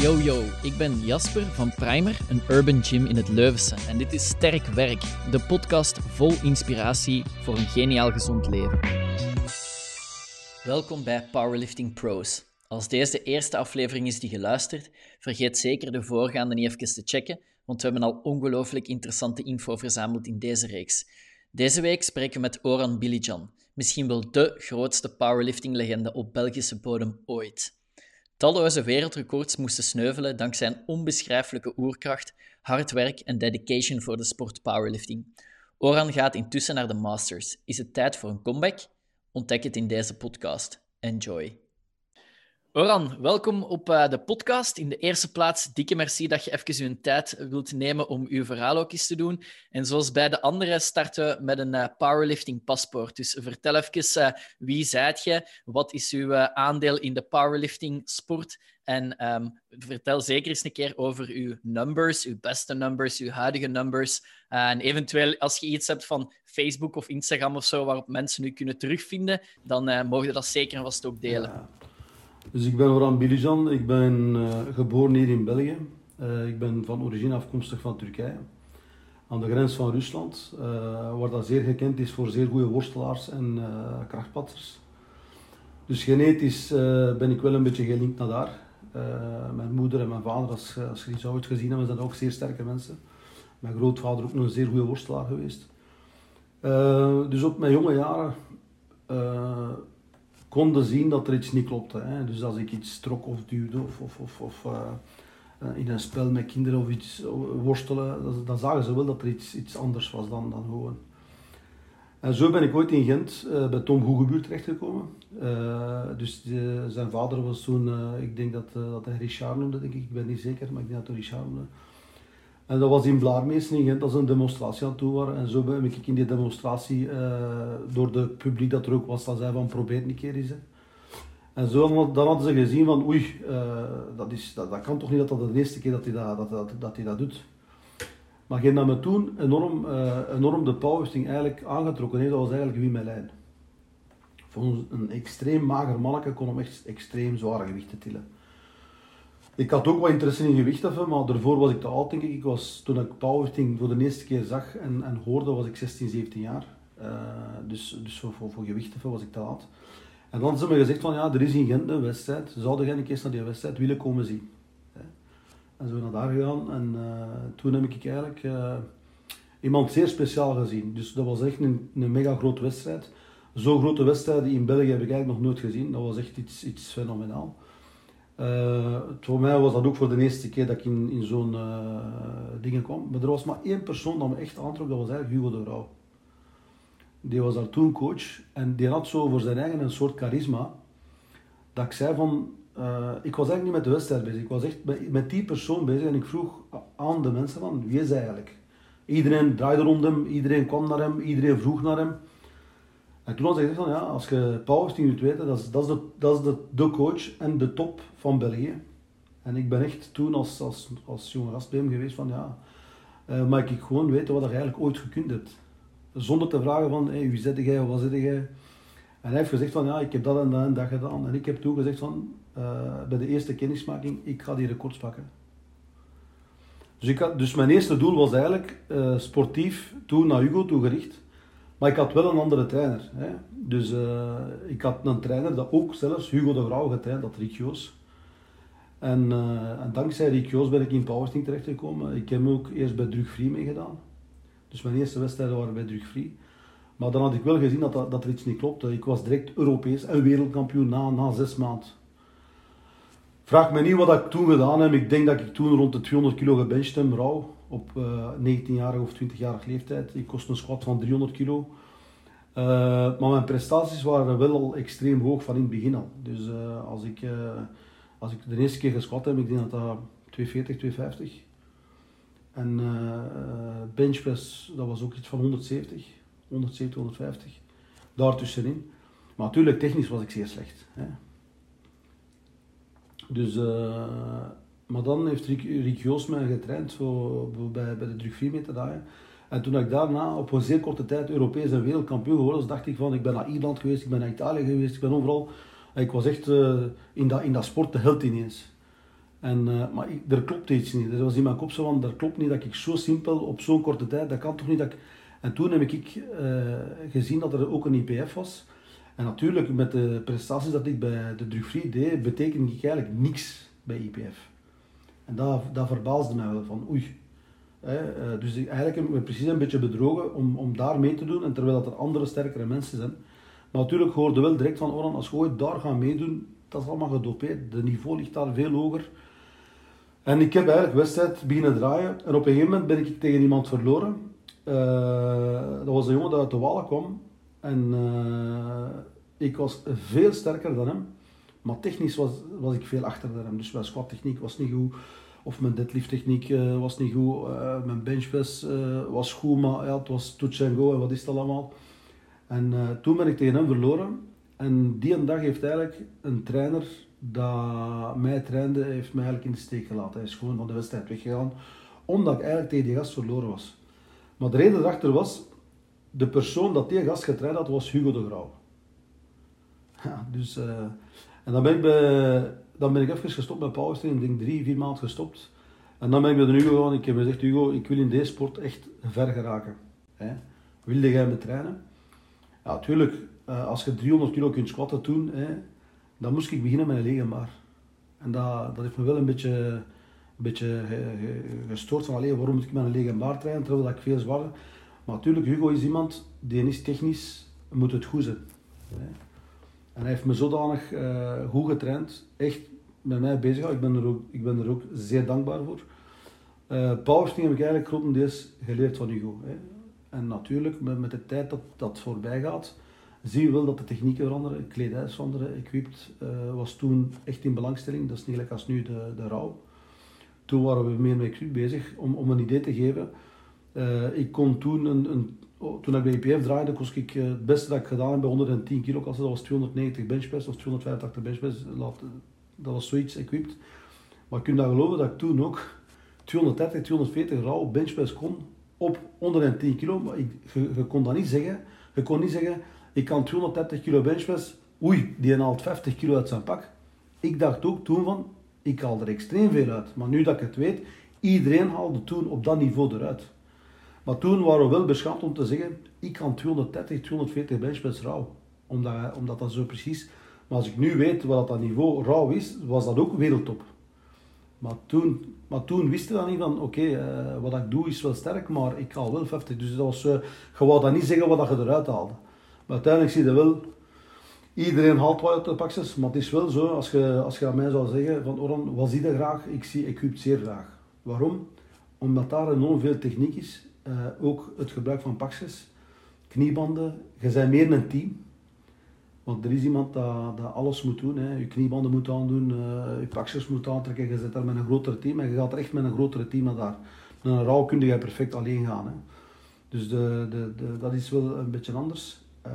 Yo yo, ik ben Jasper van Primer, een urban gym in het Leuvense. En dit is Sterk Werk, de podcast vol inspiratie voor een geniaal gezond leven. Welkom bij Powerlifting Pros. Als deze de eerste aflevering is die geluisterd, vergeet zeker de voorgaande niet even te checken, want we hebben al ongelooflijk interessante info verzameld in deze reeks. Deze week spreken we met Oran Bilijan, misschien wel de grootste powerlifting-legende op Belgische bodem ooit. Talloze wereldrecords moesten sneuvelen dankzij zijn onbeschrijfelijke oerkracht, hard werk en dedication voor de sport powerlifting. Oran gaat intussen naar de Masters. Is het tijd voor een comeback? Ontdek het in deze podcast. Enjoy. Oran, welkom op uh, de podcast. In de eerste plaats, dikke merci dat je even uw tijd wilt nemen om uw verhaal ook eens te doen. En zoals bij de anderen starten we met een uh, powerlifting paspoort. Dus vertel even, uh, wie zijt je? Wat is uw aandeel in de powerlifting sport? En um, vertel zeker eens een keer over uw numbers, uw beste numbers, uw huidige numbers. en eventueel, als je iets hebt van Facebook of Instagram of zo, waarop mensen u kunnen terugvinden, dan mogen we dat zeker en vast ook delen. Dus ik ben Orhan Bilijan, ik ben uh, geboren hier in België. Uh, ik ben van origine afkomstig van Turkije, aan de grens van Rusland, uh, waar dat zeer gekend is voor zeer goede worstelaars en krachtpatsers. Dus genetisch ben ik wel een beetje gelinkt naar daar. mijn moeder en mijn vader, als, als je die zou gezien hebben, zijn ook zeer sterke mensen. Mijn grootvader ook nog een zeer goede worstelaar geweest. dus op mijn jonge jaren konden zien dat er iets niet klopte. Hè. Dus als ik iets trok of duwde of, of, of, of uh, in een spel met kinderen of iets worstelen, dan zagen ze wel dat er iets, iets anders was dan, dan gewoon. En zo ben ik ooit in Gent bij Tom Goegebuurt terechtgekomen. Uh, dus de, zijn vader was toen, ik denk dat, dat hij Richard noemde, denk ik. ik ben niet zeker, maar ik denk dat hij Richard noemde. En dat was in Blaarmeesen in Gent, dat is een demonstratie aan toe waren. En zo ben ik in die demonstratie, uh, door de publiek dat er ook was, dat zei van probeer een keer eens. En zo, dan hadden ze gezien van oei, uh, dat, is, dat, dat kan toch niet dat dat de eerste keer dat hij dat, dat, dat, dat, hij dat doet. Maar geen dat me toen enorm, uh, enorm de powerlifting eigenlijk aangetrokken heeft, dat was eigenlijk Wim Melijn. Voor een extreem mager manneke kon hem echt extreem zware gewichten tillen. Ik had ook wat interesse in gewichtheffen, maar daarvoor was ik te oud, denk ik. ik was, toen ik powerlifting voor de eerste keer zag en, en hoorde, was ik 16, 17 jaar. Uh, dus dus voor, voor, voor was ik te oud. En dan ze me gezegd van, ja, er is in Gent een wedstrijd. Zouden jij een keer naar die wedstrijd willen komen zien? En zo naar daar gegaan. En uh, toen heb ik eigenlijk uh, iemand zeer speciaal gezien. Dus dat was echt een, een mega grote wedstrijd. Zo'n grote wedstrijden in België heb ik eigenlijk nog nooit gezien. Dat was echt iets, iets fenomenaal. Uh, voor mij was dat ook voor de eerste keer dat ik in, in zo'n uh, dingen kwam. Maar er was maar één persoon dat me echt aantrok, dat was eigenlijk Hugo de Rauw. Die was daar toen coach en die had zo voor zijn eigen een soort charisma. Dat ik zei van, uh, ik was eigenlijk niet met de wedstrijd bezig, ik was echt met, met die persoon bezig en ik vroeg aan de mensen van, wie is hij eigenlijk? Iedereen draaide rond hem, iedereen kwam naar hem, iedereen vroeg naar hem. En toen ik gezegd van ja, als je powerlifting wilt weten, dat is, dat is, de, dat is de, de coach en de top van België. En ik ben echt toen als, als, als jonge gast hem geweest van ja, uh, ik gewoon weten wat je eigenlijk ooit gekund hebt. Zonder te vragen van hey, wie zit jij wat zit jij. En hij heeft gezegd van ja, ik heb dat en dat en dat gedaan. En ik heb toen gezegd van uh, bij de eerste kennismaking, ik ga die records pakken. Dus, ik had, dus mijn eerste doel was eigenlijk uh, sportief toen naar Hugo toegericht maar ik had wel een andere trainer. Hè. Dus uh, ik had een trainer dat ook zelfs Hugo de Vrouw getraind dat Rick Joos. En, uh, en dankzij Rick Joos ben ik in powerlifting terechtgekomen. Ik heb ook eerst bij Drug Free meegedaan. Dus mijn eerste wedstrijden waren bij Drug Free. Maar dan had ik wel gezien dat, dat, dat er iets niet klopte. Ik was direct Europees en wereldkampioen na, na zes maanden. Vraag me niet wat ik toen gedaan heb. Ik denk dat ik toen rond de 200 kilo gebenched heb, rauw op uh, eh, 19-jarige of 20-jarige leeftijd. Ik kost een squat van 300 kilo. Uh, maar mijn prestaties waren wel al extreem hoog van in het begin al. Dus uh, als, ik, als ik de eerste keer gesquat heb, ik denk dat dat 240, 250. En benchpress, dat was ook iets van 170, 170, 150. Daartussenin. Maar natuurlijk, technisch was ik zeer slecht. Hè. Dus maar dan heeft Rick, Rick mij getraind voor, bij, bij de drug 4 meter dagen. En toen ik daarna op een zeer korte tijd Europees en wereldkampioen geworden was, dacht ik van, ik ben naar Ierland geweest, ik ben naar Italië geweest, ik ben overal. ik was echt uh, in, dat, in dat sport de held ineens. En, uh, maar ik, er klopt iets niet. Er was in mijn kop zo van, er klopt niet dat ik zo simpel op zo'n korte tijd, dat kan toch niet dat ik... En toen heb ik uh, gezien dat er ook een IPF was. En natuurlijk, met de prestaties dat ik bij de Drugfree deed, betekende ik eigenlijk niks bij IPF. En dat, dat verbaasde mij wel, van oei. Hè, uh, dus eigenlijk heb ik me precies een beetje bedrogen om, om daar mee te doen, en terwijl dat er andere sterkere mensen zijn. Maar natuurlijk hoorde wel direct van Oran, als je ooit daar gaat meedoen, dat is allemaal gedopeerd. De niveau ligt daar veel hoger. En ik heb eigenlijk wedstrijd beginnen draaien. En op een gegeven moment ben ik tegen iemand verloren. Uh, dat was een jongen die uit de Wallen kwam. En uh, ik was veel sterker dan hem. Maar technisch was, was ik veel achter dan hem. Dus mijn squat techniek was niet goed. Of mijn deadlift techniek uh, was niet goed. mijn benchpress was goed, maar ja, het was touch and go en wat is het allemaal. En toen ben ik tegen hem verloren. En die een dag heeft eigenlijk een trainer dat mij trainde, heeft mij eigenlijk in de steek gelaten. Hij is gewoon van de wedstrijd weggegaan, omdat ik eigenlijk tegen die gast verloren was. Maar de reden erachter was, de persoon dat die gast getraind had, was Hugo de Grauw. Ja, dus, uh, en dan ben, ik dan ben ik even gestopt met powertraining, ik denk drie, vier maanden gestopt. En dan ben ik bij de Hugo gegaan, ik heb gezegd, Hugo, ik wil in deze sport echt ver geraken. Hè? Wilde jij me trainen? Ja, natuurlijk, uh, als je 300 kilo kunt squatten toen, hè, dan moest ik beginnen met een lege. En dat, dat heeft me wel een beetje, een beetje gestoord van alleen, waarom moet ik met een lege trainen terwijl ik veel zwaarder. Maar natuurlijk, Hugo is iemand die is technisch, moet het goed zijn. En hij heeft me zodanig uh, goed getraind, echt met mij bezig Ik ben er ook, ik ben er ook zeer dankbaar voor. Uh, heb ik eigenlijk grotendeels geleerd van Hugo. Hè. En natuurlijk, met, met de tijd dat dat voorbij gaat, zie je wel dat de technieken veranderen, kledij veranderen. Equipped uh, was toen echt in belangstelling, dat is niet gelijk als nu de, de rouw. Toen waren we meer met equip bezig om, om een idee te geven. Uh, ik kon toen, een, een oh, toen ik bij IPF draaide, kost ik uh, het beste dat ik gedaan heb bij 110 kilo dat was 290 benchpress of 285 benchpress. Dat was zoiets equipped. Maar kun je dat geloven dat ik toen ook 230, 240 rauw benchpress kon op 110 kilo. Maar ik, je, je kon dat niet zeggen. Je kon niet zeggen, ik kan 230 kilo benchpress. Oei, die haalt 50 kilo uit zijn pak. Ik dacht ook toen van, ik haal er extreem veel uit. Maar nu dat ik het weet, iedereen haalde toen op dat niveau eruit. Maar toen waren we wel beschaamd om te zeggen, ik kan 230, 240 benchpress rauw. Omdat, omdat dat zo precies... Maar als ik nu weet wat dat niveau rauw is, was dat ook wereldtop. Maar toen, maar toen wist je dan niet van, oké, uh, wat ik doe is wel sterk, maar ik haal wel 50. Dus dat was, uh, je wou dat niet zeggen wat je eruit haalde. Maar uiteindelijk zie je wel, iedereen haalt wat uit de pakjes, maar het is wel zo, als je, als je aan mij zou zeggen, van Oran, wat zie je graag? Ik zie equipt zeer graag. Waarom? Omdat daar enorm veel techniek is. Uh, ook het gebruik van pakjes, kniebanden. Je bent meer een team. Want er is iemand dat, dat alles moet doen. Hè. Je kniebanden moet aandoen, uh, je pakjes moet aantrekken. Je zit daar met een grotere team en je gaat er echt met een grotere team naar daar. Met een rouw kun je perfect alleen gaan. Hè. Dus de, de, de, dat is wel een beetje anders. Uh,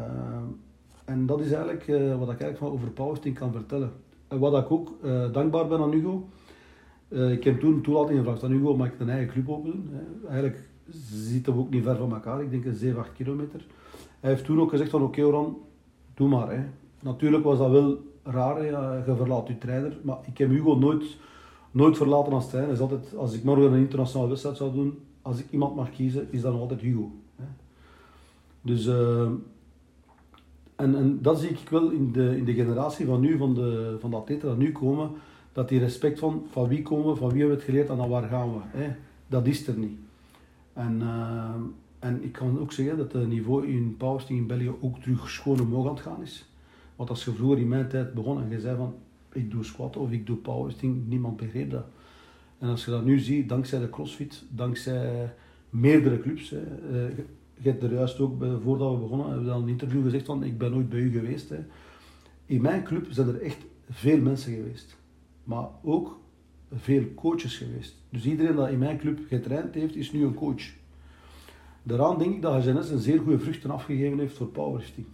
en dat is eigenlijk wat ik eigenlijk van over powerlifting kan vertellen. En wat ik ook dankbaar ben aan Hugo. ik heb toen toelating gevraagd aan Hugo, mag ik een eigen club open? Eigenlijk zitten we ook niet ver van elkaar, ik denk een 7, 8 kilometer. Hij heeft toen ook gezegd van oké okay, Oran, doe maar. Hè. Natuurlijk was dat wel raar, je verlaat je trainer. Maar ik heb Hugo nooit, nooit verlaten als trainer. Is altijd, als ik morgen een internationale wedstrijd zou doen, als ik iemand mag kiezen, is dat nog altijd Hugo. Hè. Dus, uh, en, en dat zie ik wel in de, in de generatie van nu, van de, van de atleten dat nu komen, dat die respect van, van wie komen van wie hebben we het geleerd en naar waar gaan we. Hè. Dat is er niet. En, uh, en ik kan ook zeggen dat het niveau in powerlifting in België ook terug schoon omhoog aan het gaan is. Want als je vroeger in mijn tijd begon en je zei van ik doe squat of ik doe powerlifting, niemand begreep dat. En als je dat nu ziet, dankzij de crossfit, dankzij meerdere clubs. Uh, je hebt er juist ook, voordat we begonnen, hebben we dan een interview gezegd van ik ben nooit bij u geweest. Hè. In mijn club zijn er echt veel mensen geweest. Maar ook veel coaches geweest. Dus iedereen dat in mijn club getraind heeft, is nu een coach. Daaraan denk ik dat HNS een zeer goede vruchten afgegeven heeft voor powerlifting.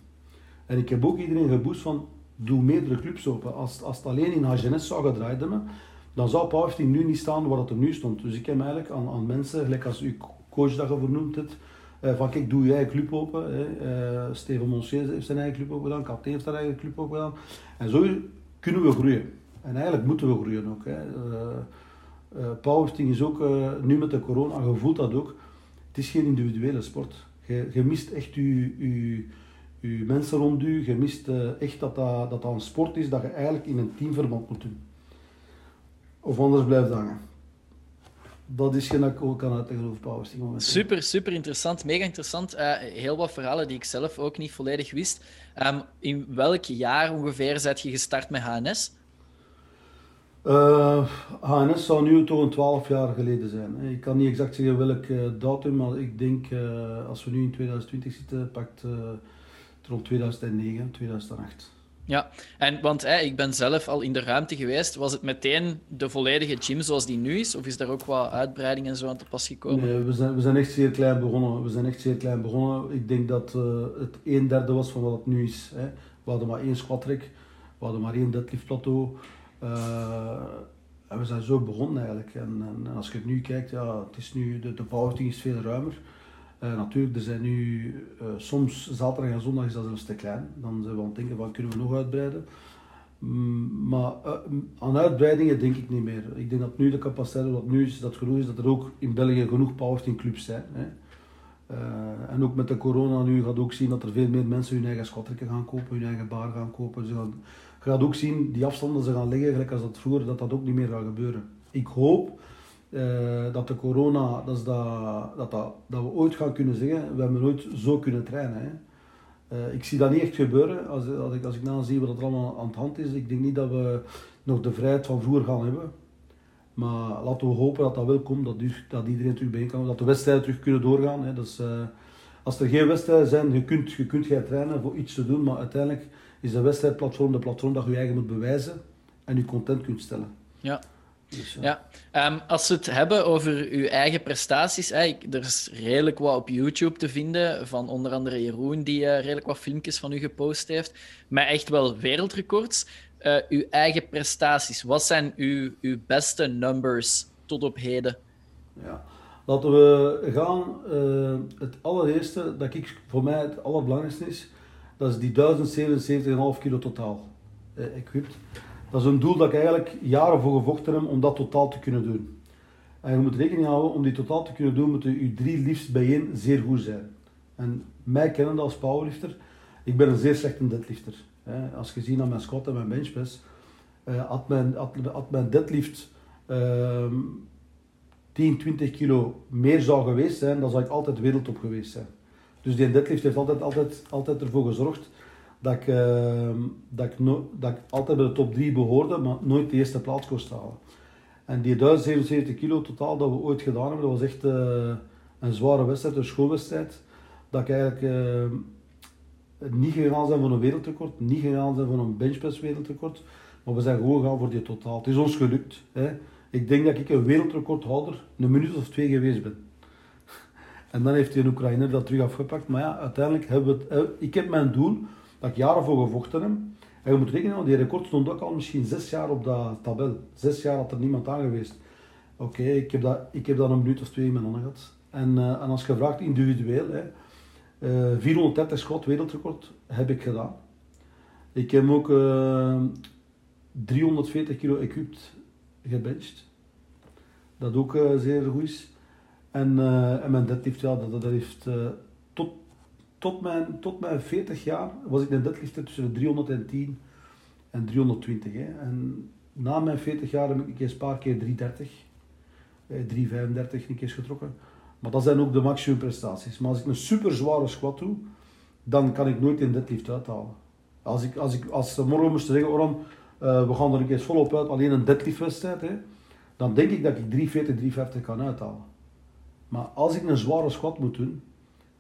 En ik heb ook iedereen geboost van, doe meerdere clubs open. Als, als het alleen in HNS zou gedraaid hebben, dan zou powerlifting nu niet staan waar het er nu stond. Dus ik heb eigenlijk aan, aan mensen, gelijk als uw coach dat je vernoemd hebt, uh, van kijk, doe eigen club open. Uh, Steven Monsier heeft zijn eigen club open gedaan, Kat heeft zijn eigen club open gedaan. En zo kunnen we groeien. En eigenlijk moeten we groeien ook. Hè. powerlifting is ook, nu met de corona, je voelt dat ook, het is geen individuele sport. Je, je mist echt je, je, je mensen rond je, je mist echt dat dat, dat een sport is dat je eigenlijk in een teamverband moet doen. Of anders blijft hangen dat is geen ook kan uitleggen over powerlifting. Super, super interessant. Mega interessant. Uh, heel wat verhalen die ik zelf ook niet volledig wist. Um, in welk jaar ongeveer zet je gestart met HNS? Uh, HNS zou nu toch een 12 jaar geleden zijn. Ik kan niet exact zeggen welk uh, datum, maar ik denk uh, als we nu in 2020 zitten, pakt rond 2009, 2008. Ja, en want hè, ik ben zelf al in de ruimte geweest. Was het meteen de volledige gym zoals die nu is? Of is daar ook wat uitbreiding en zo aan te pas gekomen? Nee, we zijn, we zijn echt zeer klein begonnen. We zijn echt zeer klein begonnen. Ik denk dat uh, het een derde was van wat het nu is. Hè. We hadden maar één squat rack. We hadden maar één deadlift plateau. Uh, en we zijn zo begonnen eigenlijk. En, en, als je het nu kijkt, ja, het is nu, de, de is veel ruimer. Uh, natuurlijk, er zijn nu uh, soms zaterdag en zondag is dat zelfs te klein. Dan zijn we aan het denken van kunnen we nog uitbreiden. Mm, maar aan uitbreidingen denk ik niet meer. Ik denk dat nu de capaciteit wat nu is, dat genoeg is dat er ook in België genoeg powerlifting clubs zijn. Hè. en ook met de corona nu gaat ook zien dat er veel meer mensen hun eigen squattrekken gaan kopen, hun eigen bar gaan kopen. Gaat ook zien die afstanden ze gaan liggen, gelijk als dat vroeger, dat dat ook niet meer gaat gebeuren. Ik hoop uh, dat de corona, dat, is dat, dat, dat, we ooit gaan kunnen zeggen, we hebben nooit zo kunnen trainen. Hè. Uh, ik zie dat niet echt gebeuren. Als, als, ik, als ik nou zie wat er allemaal aan de hand is, ik denk niet dat we nog de vrijheid van vroeger gaan hebben. Maar laten we hopen dat dat wel komt, dat, dat iedereen terug bijeen kan, dat de wedstrijden terug kunnen doorgaan. Hè. Dus, uh, als er geen wedstrijden zijn, je kunt, je kunt gaan trainen voor iets te doen, maar uiteindelijk is de wedstrijdplatform de platform dat je je eigen moet bewijzen en je content kunt stellen. Ja. Dus, ja, um, als we het hebben over uw eigen prestaties, hè, er is redelijk wat op YouTube te vinden van onder andere Jeroen, die uh, redelijk wat filmpjes van u gepost heeft, maar echt wel wereldrecords. Uh, uw eigen prestaties, wat zijn uw, uw beste numbers tot op heden? Ja, laten we gaan. Uh, het allereerste dat ik voor mij het allerbelangrijkste is, dat is die 1077,5 kilo totaal uh, equipped. Dat is een doel dat ik eigenlijk jaren voor gevochten heb om dat totaal te kunnen doen. En je moet rekening houden, om die totaal te kunnen doen, moeten je drie liefst bijeen zeer goed zijn. En mij kennen als powerlifter, ik ben een zeer slechte deadlifter. Als je ziet naar mijn squat en mijn benchpress, uh, had, mijn, mijn deadlift uh, 10, 20 kilo meer zou geweest zijn, dan zou ik altijd wereldtop geweest zijn. Dus die deadlift heeft altijd, altijd, altijd ervoor gezorgd dat ik, uh, dat, ik dat ik altijd bij de top 3 behoorde, maar nooit de eerste plaats kon halen. En die 1077 kilo totaal dat we ooit gedaan hebben, dat was echt uh, een zware wedstrijd, een schoolwedstrijd. Dat ik eigenlijk uh, niet gegaan zijn voor een wereldrecord, niet gegaan zijn voor een benchpress wereldrecord, maar we zijn gewoon gegaan voor die totaal. Het is ons gelukt. Hè. Ik denk dat ik een wereldrecordhouder een minuut of twee geweest ben. En dan heeft die Oekraïner dat terug afgepakt. Maar ja, uiteindelijk hebben we het, ik heb mijn doel dat ik jaren voor gevochten heb. En je moet rekenen, want die record stond ook al misschien zes jaar op dat tabel. Zes jaar had er niemand aan geweest. Oké, ik, heb dat, ik heb dat een minuut of twee in mijn handen gehad. En, uh, en als je vraagt individueel, hè, uh, eh, 430 schot wereldrecord heb ik gedaan. Ik heb ook uh, eh, 340 kilo equipped gebenched. Dat ook zeer goed is. En, en mijn deadlift, ja, dat, heeft tot mijn, tot mijn 40 jaar was ik een deadlifter tussen de 310 en 320. Hè. En na mijn 40 jaar heb ik een paar keer 330, eh, 335 een keer getrokken. Maar dat zijn ook de maximum prestaties. Maar als ik een super zware squat doe, dan kan ik nooit een deadlift uithalen. Als, ik, als, ik, als morgen moesten zeggen, Oran, we gaan er een keer volop uit, alleen een deadlift wedstrijd, dan denk ik dat ik 340, 350 kan uithalen. Maar als ik een zware squat moet doen,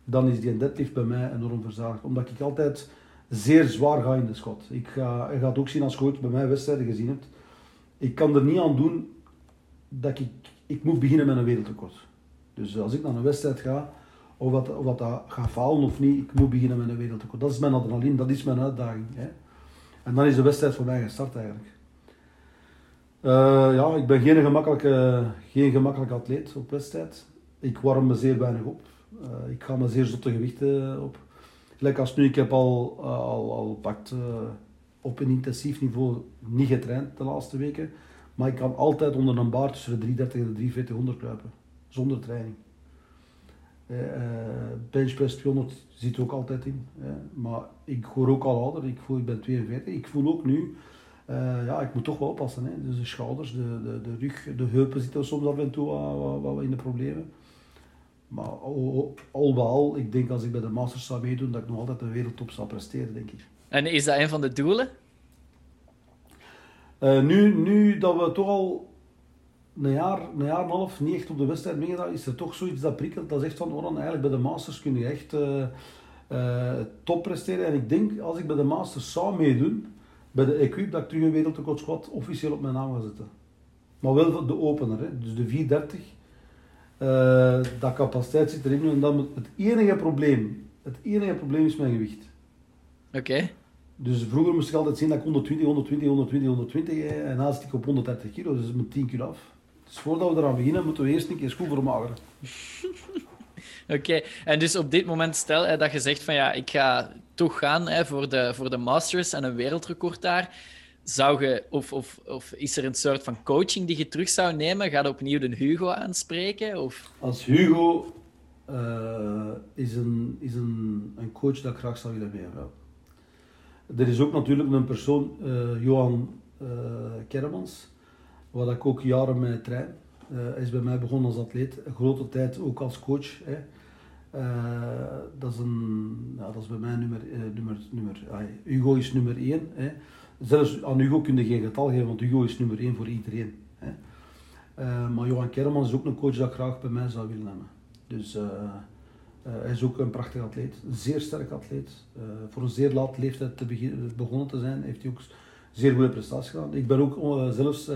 dan is die deadlift bij mij enorm verzadigd. Omdat ik altijd zeer zwaar ga in de schot. Ik ga, je gaat ook zien als je bij mij wedstrijden gezien hebt. Ik kan er niet aan doen dat ik, ik moet beginnen met een wereldrecord. Dus als ik naar een wedstrijd ga, of dat, of dat, dat gaat falen of niet, ik moet beginnen met een wereldrecord. Dat is mijn adrenaline, dat is mijn uitdaging. Hè. En dan is de wedstrijd voor mij gestart eigenlijk. Uh, ja, ik ben geen gemakkelijke, geen gemakkelijke atleet op wedstrijd. Ik warm me zeer weinig op. Uh, ik ga maar zeer zotte gewichten op. Gelijk als nu, ik heb al, uh, al, al pakt op een intensief niveau niet getraind de laatste weken. Maar ik kan altijd onder een bar tussen de 330 en de 340 kruipen. Zonder training. Benchpress 200 zit er ook altijd in. maar ik hoor ook al ouder. Ik, voel, ik ben 42. Ik voel ook nu... Ja, ik moet toch wel oppassen. Hè. Dus de schouders, de, de, de rug, de heupen zitten soms af en toe wat in de problemen. Maar al, al, ik denk als ik bij de Masters zou meedoen, dat ik nog altijd een wereldtop zou presteren, denk ik. En is dat een van de doelen? Uh, nu, nu dat we toch al een jaar, een jaar en een half niet echt op de wedstrijd meegedaan, is er toch zoiets dat prikkelt. Dat echt van, oh, eigenlijk bij de Masters kun je echt uh, uh, top presteren. En ik denk, als ik bij de Masters zou meedoen, bij de Equip, dat ik terug een wereldrecord squat officieel op mijn naam ga zetten. Maar wel de opener, hè. dus de 430. Dat capaciteit zit erin. En dan het enige probleem, het enige probleem is mijn gewicht. Oké. Dus vroeger moest ik altijd zien dat ik 120, 120, 120, 120 en zit ik op 130 kilo, dus met 10 kilo af. Dus voordat we eraan beginnen, moeten we eerst een keer schoen vermageren. Oké, en dus op dit moment stel hè, dat je zegt van ja, ik ga toch gaan hè, voor, de, voor de Masters en een wereldrecord daar. Zou je, of, of, of is er een soort van coaching die je terug zou nemen? Ga je opnieuw de Hugo aanspreken? Of? Als Hugo uh, is, een, is een, een coach dat ik graag zou willen hebben. Er is ook natuurlijk een persoon, uh, Johan uh, Kermans, waar ik ook jaren mee train. Hij is bij mij begonnen als atleet, een grote tijd ook als coach. Hè. dat, is een, ja, dat is bij mij nummer, nummer, nummer Hugo is nummer 1. Hè. Zelfs aan Hugo kun je geen getal geven, want Hugo is nummer 1 voor iedereen. Hè. maar Johan Kermans is ook een coach dat ik graag bij mij zou willen hebben. Dus uh, hij is ook een prachtig atleet, een zeer sterk atleet. Voor een zeer laat leeftijd te begonnen te zijn, heeft hij ook zeer goede prestaties gedaan. Ik ben ook zelfs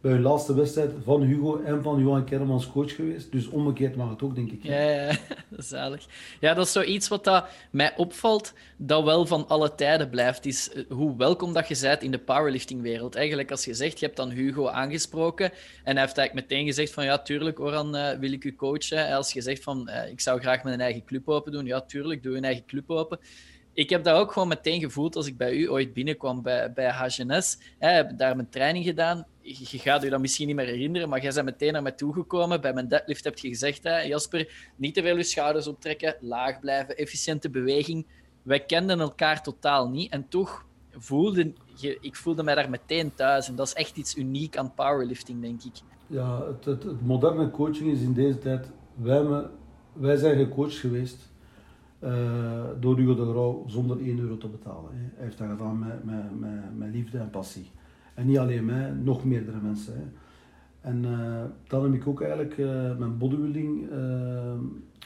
bij hun laatste wedstrijd van Hugo en van Johan Kermans coach geweest. Dus omgekeerd mag het ook, denk ik. Ja, ja, zalig. Ja, dat is zoiets wat dat mij opvalt, dat wel van alle tijden blijft, is eh, hoe welkom dat je bent in de powerliftingwereld. Eigenlijk, als je zegt, je hebt dan Hugo aangesproken en hij heeft eigenlijk meteen gezegd van, ja, tuurlijk, Oran, uh, wil ik u coachen. Als je zegt van, uh, ik zou graag mijn eigen club open doen, ja, tuurlijk, doe een eigen club open ik heb dat ook gewoon meteen gevoeld als ik bij u ooit binnenkwam bij, bij HNS. Hè, heb daar mijn training gedaan. Je, gaat u dat misschien niet meer herinneren, maar jij bent meteen naar mij toegekomen. Bij mijn deadlift heb je gezegd, hè, Jasper, niet te veel je schouders optrekken, laag blijven, efficiënte beweging. Wij kenden elkaar totaal niet en toch voelde ik voelde mij daar meteen thuis. En dat is echt iets uniek aan powerlifting, denk ik. Ja, het, moderne coaching is in deze tijd... Wij, wij zijn gecoacht geweest door Hugo de Grauw zonder 1 euro te betalen. Hè. Hij heeft dat gedaan met, met, met, liefde en passie. En niet alleen mij, nog meerdere mensen. Hè. En uh, dan heb ik ook eigenlijk uh, mijn bodybuilding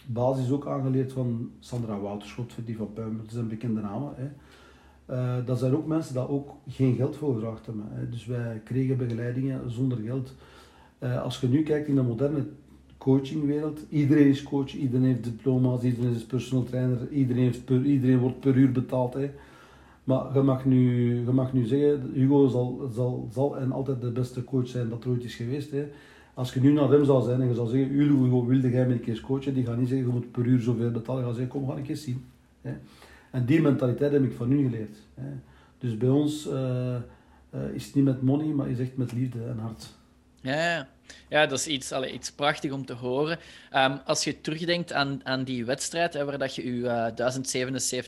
basis ook aangeleerd van Sandra Wouterschot, die van Puim, dat zijn bekende namen. Hè. dat zijn ook mensen die ook geen geld voor gevraagd hebben. Hè. Dus wij kregen begeleidingen zonder geld. als je nu kijkt in de moderne coachingwereld. Iedereen is coach, iedereen heeft diploma's, iedereen is personal trainer, iedereen, heeft per, iedereen wordt per uur betaald. Hè. Maar je mag, nu, je mag nu zeggen, Hugo zal, zal, zal en altijd de beste coach zijn dat er ooit is geweest. Hè. Als je nu naar hem zou zijn en je zou zeggen, Hugo, wilde jij me een keer coachen? Die gaat niet zeggen, je moet per uur zoveel betalen. Die gaat zeggen, kom, ga een keer zien. Hè. En die mentaliteit heb ik van u geleerd. Hè. Dus bij ons uh, uh, is het niet met money, maar is echt met liefde en hart. Ja, ja. dat is iets, allee, iets prachtig om te horen. Um, als je terugdenkt aan, aan die wedstrijd, hè, waar dat je je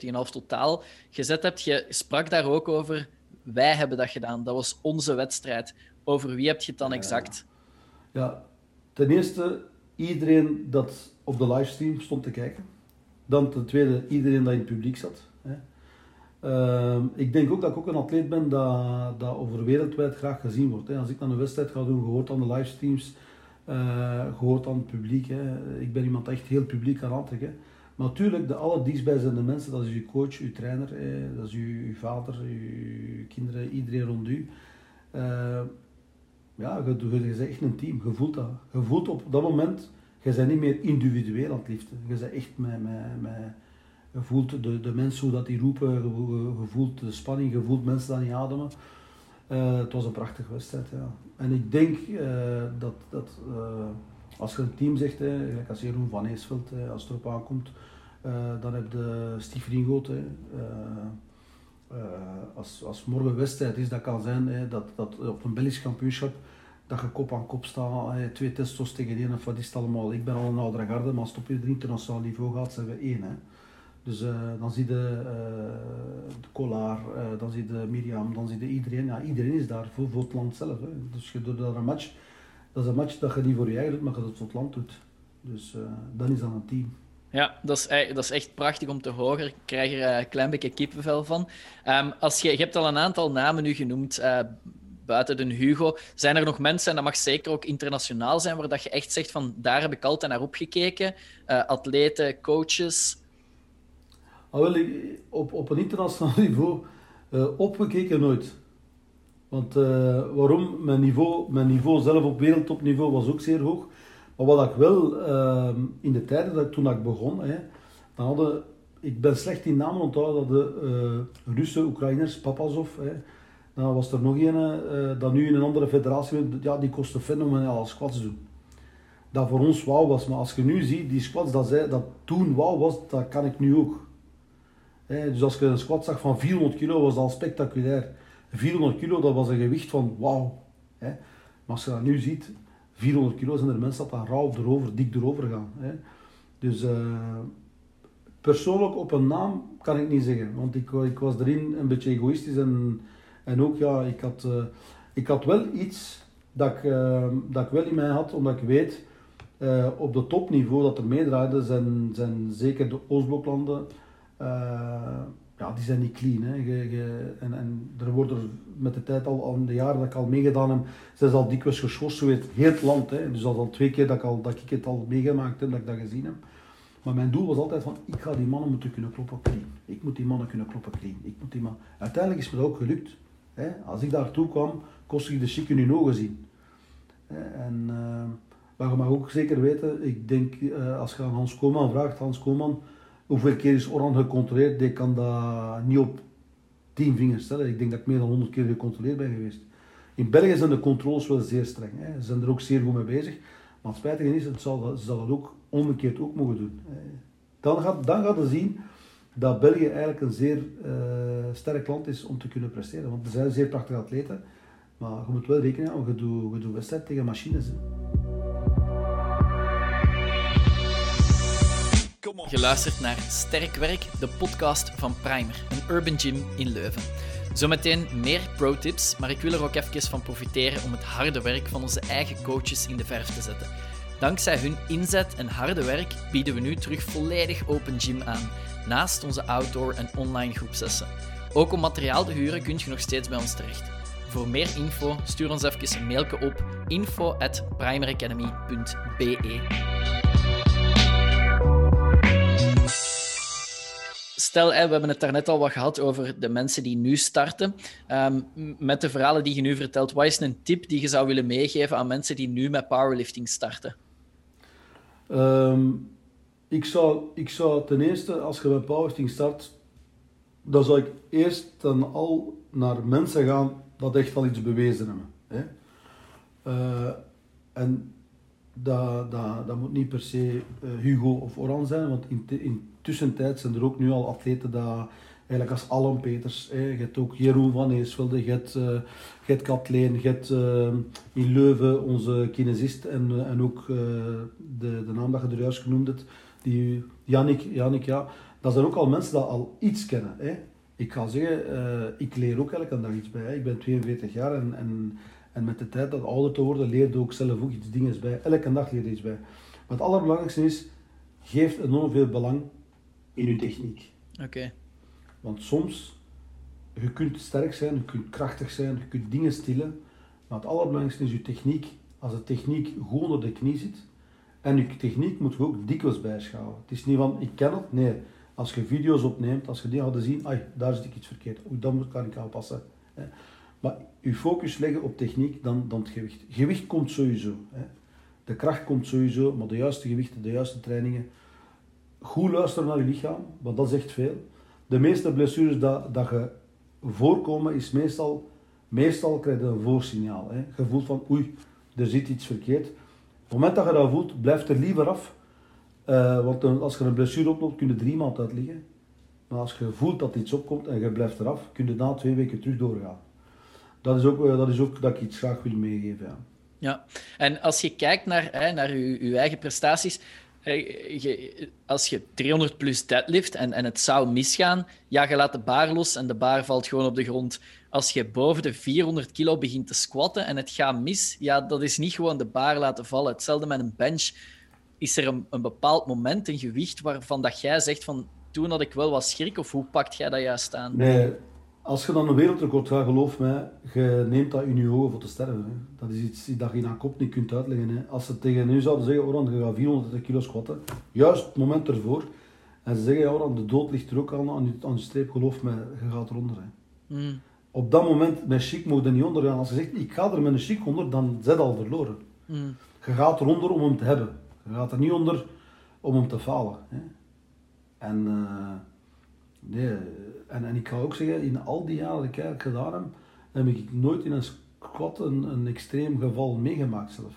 uh, 1077,5 totaal gezet hebt, je sprak daar ook over, wij hebben dat gedaan, dat was onze wedstrijd. Over wie heb je het dan exact? Ja, ten eerste iedereen dat op de livestream stond te kijken. Dan ten tweede iedereen dat in het publiek zat. Uh, ik denk ook dat ik ook een atleet ben dat, dat over wereldwijd graag gezien wordt. Hè. Als ik dan een wedstrijd ga doen, gehoord aan de livestreams, uh, gehoord aan het publiek. Hè. Ik ben iemand echt heel publiek aantrekken. Maar natuurlijk, de allerdichtstbijzijnde mensen, dat is uw coach, uw trainer, hè. dat is uw, uw vader, uw kinderen, iedereen rond u. Uh, ja, je, je, je echt een team, je voelt dat. Je voelt op dat moment, je bent niet meer individueel aan het liften. Je bent echt met, met, met je voelt de, de mensen hoe dat die roepen, je, voelt de spanning, je voelt mensen dat niet ademen. Uh, het was een prachtige wedstrijd, ja. En ik denk uh, dat, dat uh, als je een team zegt, gelijk als Jeroen van Eesveld, als het erop aankomt, dan heb je Steve Ringoot, als, als morgen wedstrijd is, dat kan zijn hè, dat, dat op een Belgisch kampioenschap dat je kop aan kop staat, hè, twee testos tegen één of wat is het allemaal. Ik ben al een oudere garde, maar als het op internationaal niveau gaat, zijn we één. Hè. Dus uh, dan zie je uh, de Kolar, uh, dan zie je Miriam, dan zie je iedereen. Ja, iedereen is daar voor, voor het land zelf. Hè. Dus je doet daar een match, dat is een match dat je niet voor je eigen doet, maar dat je het voor het land doet. Dus dan is dat een team. Ja, dat is, dat is echt prachtig om te horen. Ik krijg er een klein beetje kippenvel van. Um, als je, je hebt al een aantal namen nu genoemd, buiten de Hugo. Zijn er nog mensen, en dat mag zeker ook internationaal zijn, waar dat je echt zegt van daar heb ik altijd naar opgekeken? atleten, coaches? Ah, op, op een internationaal niveau uh, opgekeken nooit. Want uh, waarom? Mijn niveau, mijn niveau zelf op wereldtopniveau was ook zeer hoog. Maar wat ik wel uh, in de tijden dat, toen ik begon, hè, dan hadden, ik ben slecht in namen onthouden, dat de uh, Russen, Oekraïners, Papazov, hè, dan was er nog een, dat nu in een andere federatie, ja, die kostte fenomenaal squats doen. Dat voor ons wauw was, maar als je nu ziet, die squats dat, zij, dat toen wauw was, dat kan ik nu ook dus als je een squat zag van 400 kilo, was dat al spectaculair. 400 kilo, dat was een gewicht van wauw. Maar als je dat nu ziet, 400 kilo zijn er mensen dat daar rauw erover, dik erover gaan. Dus uh, persoonlijk op een naam kan ik niet zeggen, want ik, ik was erin een beetje egoïstisch en, en ook ja, ik had, uh, ik had wel iets dat ik, dat ik wel in mij had, omdat ik weet op de topniveau dat er meedraaide zijn, zijn zeker de Oostbloklanden ja, die zijn niet clean. Hè. en, en er worden met de tijd al, al de jaren dat ik al meegedaan heb, zijn ze al dikwijls geschorst, het heel het land. Hè. Dus dat is al twee keer dat ik, al, dat ik het al meegemaakt heb, dat ik dat gezien heb. Maar mijn doel was altijd van, ik ga die mannen moeten kunnen kloppen clean. Ik moet die mannen kunnen kloppen clean. Ik moet die man... Uiteindelijk is me dat ook gelukt. Hè. Als ik daartoe kwam, kost ik de chic in hun ogen zien. En, uh, maar je mag ook zeker weten, ik denk, uh, als je aan Hans Koolman vraagt, Hans Koolman, Hoeveel keer is Oran gecontroleerd? Ik kan dat niet op tien vingers stellen. Ik denk dat ik meer dan 100 keer gecontroleerd ben geweest. In België zijn de controles wel zeer streng. Hè. Ze zijn er ook zeer goed mee bezig. Maar het spijtige is, het zal, ze zal dat ook omgekeerd ook mogen doen. Dan gaat, dan je zien dat België eigenlijk een zeer uh, sterk land is om te kunnen presteren. Want er zijn zeer prachtige atleten. Maar je moet wel rekenen, doet, je doet wedstrijd tegen machines. Je luistert naar Sterk Werk, de podcast van Primer, een urban gym in Leuven. Zometeen meer pro-tips, maar ik wil er ook even van profiteren om het harde werk van onze eigen coaches in de verf te zetten. Dankzij hun inzet en harde werk bieden we nu terug volledig open gym aan, naast onze outdoor en online groepsessen. Ook om materiaal te huren kun je nog steeds bij ons terecht. Voor meer info stuur ons even een mailje op info@primeracademy.be. Stel, we hebben het daarnet al wat gehad over de mensen die nu starten. Ehm, met de verhalen die je nu vertelt, wat is een tip die je zou willen meegeven aan mensen die nu met powerlifting starten? Ehm, ik, zou, ik zou ten eerste, als je met powerlifting start, dan zou ik eerst dan al naar mensen gaan dat echt al iets bewezen hebben. Hè? Uh, en dat, dat, dat moet niet per se uh, Hugo of Oran zijn, want in, in tussentijd zijn er ook nu al atleten dat eigenlijk als Alan Peters, hè, je hebt ook Jeroen van Eesvelde, je hebt, je hebt Kathleen, je hebt uh, in Leuven onze kinesist en, en ook de, de naam dat je er juist genoemd hebt, die Jannik, Jannik ja, dat zijn ook al mensen die al iets kennen. Hè. Ik ga zeggen, ik leer ook elke dag iets bij. Ik ben 42 jaar en, en, en met de tijd dat ouder te worden, leerde ook zelf ook iets dingen bij. Elke dag leer je iets bij. Maar het allerbelangrijkste is, geef enorm veel belang in je techniek. Oké. Want soms, je kunt sterk zijn, je kunt krachtig zijn, je kunt dingen stillen, maar het allerbelangrijkste is je techniek. Als de techniek goed onder de knie zit, en je techniek moet je ook dikwijls bijschouwen. Het is niet van, ik ken het, nee. Als je video's opneemt, als je die hadden zien, ai, daar zit ik iets verkeerd, Oei, dan kan ik aanpassen. Maar je focus leggen op techniek dan, dan het gewicht. Gewicht komt sowieso. De kracht komt sowieso, maar de juiste gewichten, de juiste trainingen, goed luisteren naar je lichaam, want dat zegt veel. De meeste blessures dat, dat je voorkomen is meestal, meestal krijg je een voorsignaal. Hè. Je voelt van oei, er zit iets verkeerd. Op het moment dat je dat voelt, blijf er liever af. Uh, want als je een blessure oploopt, kun je drie maanden uitliggen. Maar als je voelt dat iets opkomt en je blijft eraf, kun je na twee weken terug doorgaan. Dat is ook, eh, dat, is ook dat ik iets graag wil meegeven. Ja. Ja, en als je kijkt naar, hè, naar je, je eigen prestaties, als je 300 plus deadlift en, en het zou misgaan, ja, je laat de baar los en de baar valt gewoon op de grond. Als je boven de 400 kilo begint te squatten en het gaat mis, ja, dat is niet gewoon de baar laten vallen. Hetzelfde met een bench. Is er een, een bepaald moment, een gewicht, waarvan dat jij zegt van toen had ik wel wat schrik, of hoe pakt jij dat juist aan? Nee, als je dan een wereldrecord gaat, geloof mij, je neemt dat in je ogen voor te sterven. Hè. Dat is iets dat je in een kop niet kunt uitleggen. Hè. Als ze tegen u zouden zeggen, Oran, je gaat 400 kilo squatten, juist het moment ervoor, en ze zeggen, ja, Oran, de dood ligt er ook aan, aan, je, aan je streep, geloof mij, je gaat eronder. Hè. Mm. Op dat moment, met chic moet je niet onder gaan. Als je zegt, ik ga er met een chic onder, dan zit al verloren. Mm. Je gaat eronder om hem te hebben. Je gaat er niet onder om hem te falen. Hè. En, uh, nee, en, en ik ga ook zeggen, in al die jaren dat ik eigenlijk gedaan heb, heb ik nooit in een squat een, een extreem geval meegemaakt zelf.